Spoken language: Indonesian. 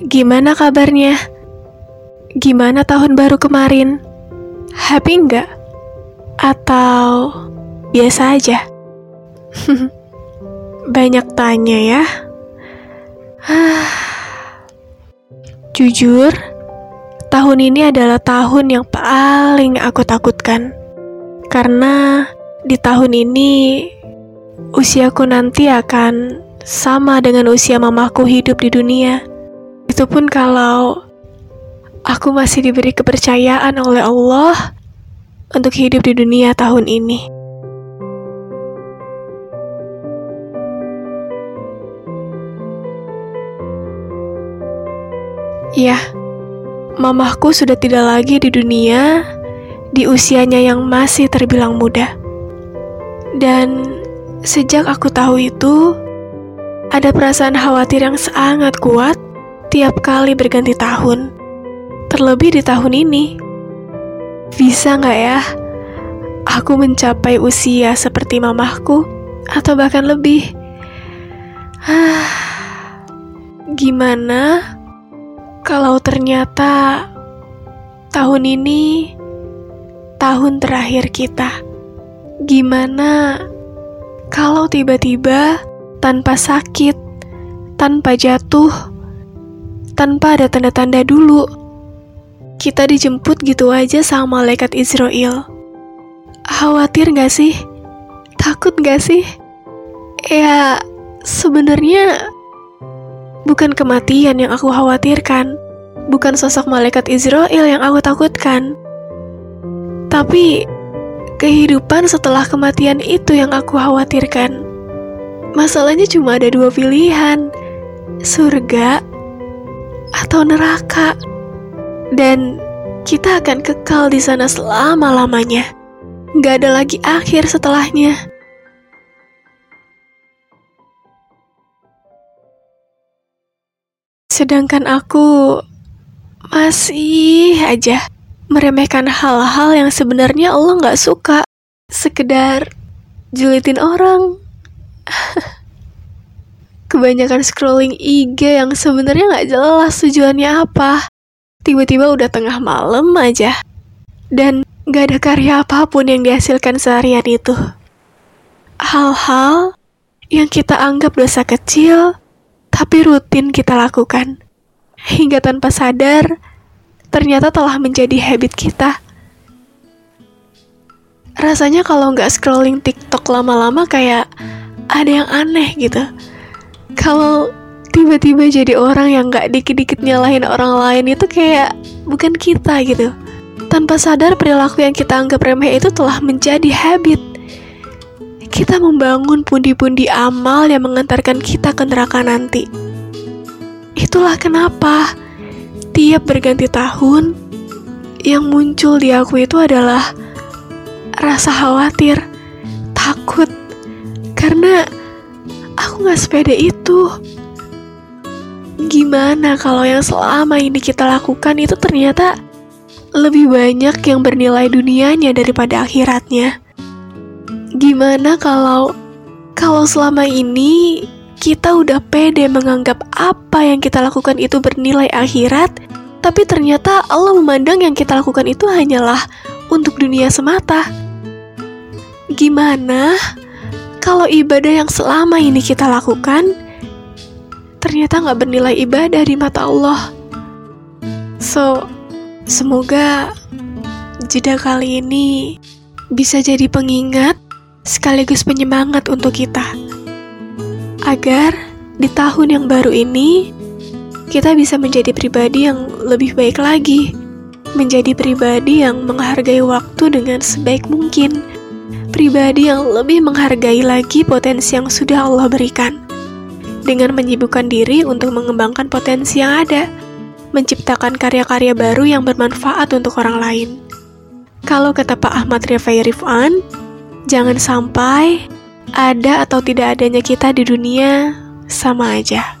Gimana kabarnya? Gimana tahun baru kemarin? Happy nggak? Atau biasa aja? Banyak tanya ya. Jujur, tahun ini adalah tahun yang paling aku takutkan. Karena di tahun ini usiaku nanti akan sama dengan usia mamaku hidup di dunia. Itu pun kalau aku masih diberi kepercayaan oleh Allah untuk hidup di dunia tahun ini. Ya, mamahku sudah tidak lagi di dunia di usianya yang masih terbilang muda. Dan sejak aku tahu itu, ada perasaan khawatir yang sangat kuat tiap kali berganti tahun. Terlebih di tahun ini. Bisa nggak ya, aku mencapai usia seperti mamahku, atau bahkan lebih? Gimana kalau ternyata tahun ini tahun terakhir kita? Gimana kalau tiba-tiba tanpa sakit, tanpa jatuh, tanpa ada tanda-tanda dulu. Kita dijemput gitu aja sama malaikat Israel. Khawatir gak sih? Takut gak sih? Ya, sebenarnya bukan kematian yang aku khawatirkan, bukan sosok malaikat Israel yang aku takutkan. Tapi kehidupan setelah kematian itu yang aku khawatirkan. Masalahnya cuma ada dua pilihan, surga atau neraka. Dan kita akan kekal di sana selama-lamanya. Gak ada lagi akhir setelahnya. Sedangkan aku masih aja meremehkan hal-hal yang sebenarnya Allah gak suka. Sekedar julitin orang, Kebanyakan scrolling IG yang sebenarnya nggak jelas tujuannya apa. Tiba-tiba udah tengah malam aja. Dan nggak ada karya apa pun yang dihasilkan seharian itu. Hal-hal yang kita anggap dosa kecil, tapi rutin kita lakukan. Hingga tanpa sadar, ternyata telah menjadi habit kita. Rasanya kalau nggak scrolling TikTok lama-lama kayak ada yang aneh gitu kalau tiba-tiba jadi orang yang gak dikit-dikit nyalahin orang lain itu kayak bukan kita gitu. Tanpa sadar perilaku yang kita anggap remeh itu telah menjadi habit. Kita membangun pundi-pundi amal yang mengantarkan kita ke neraka nanti. Itulah kenapa tiap berganti tahun yang muncul di aku itu adalah rasa khawatir takut. Karena aku gak sepede itu. Gimana kalau yang selama ini kita lakukan itu ternyata lebih banyak yang bernilai dunianya daripada akhiratnya? Gimana kalau kalau selama ini kita udah pede menganggap apa yang kita lakukan itu bernilai akhirat, tapi ternyata Allah memandang yang kita lakukan itu hanyalah untuk dunia semata? Gimana kalau ibadah yang selama ini kita lakukan ternyata nggak bernilai ibadah di mata Allah. So, semoga jeda kali ini bisa jadi pengingat sekaligus penyemangat untuk kita. Agar di tahun yang baru ini kita bisa menjadi pribadi yang lebih baik lagi, menjadi pribadi yang menghargai waktu dengan sebaik mungkin pribadi yang lebih menghargai lagi potensi yang sudah Allah berikan. Dengan menyibukkan diri untuk mengembangkan potensi yang ada, menciptakan karya-karya baru yang bermanfaat untuk orang lain. Kalau kata Pak Ahmad Rifai Rifan, jangan sampai ada atau tidak adanya kita di dunia sama aja.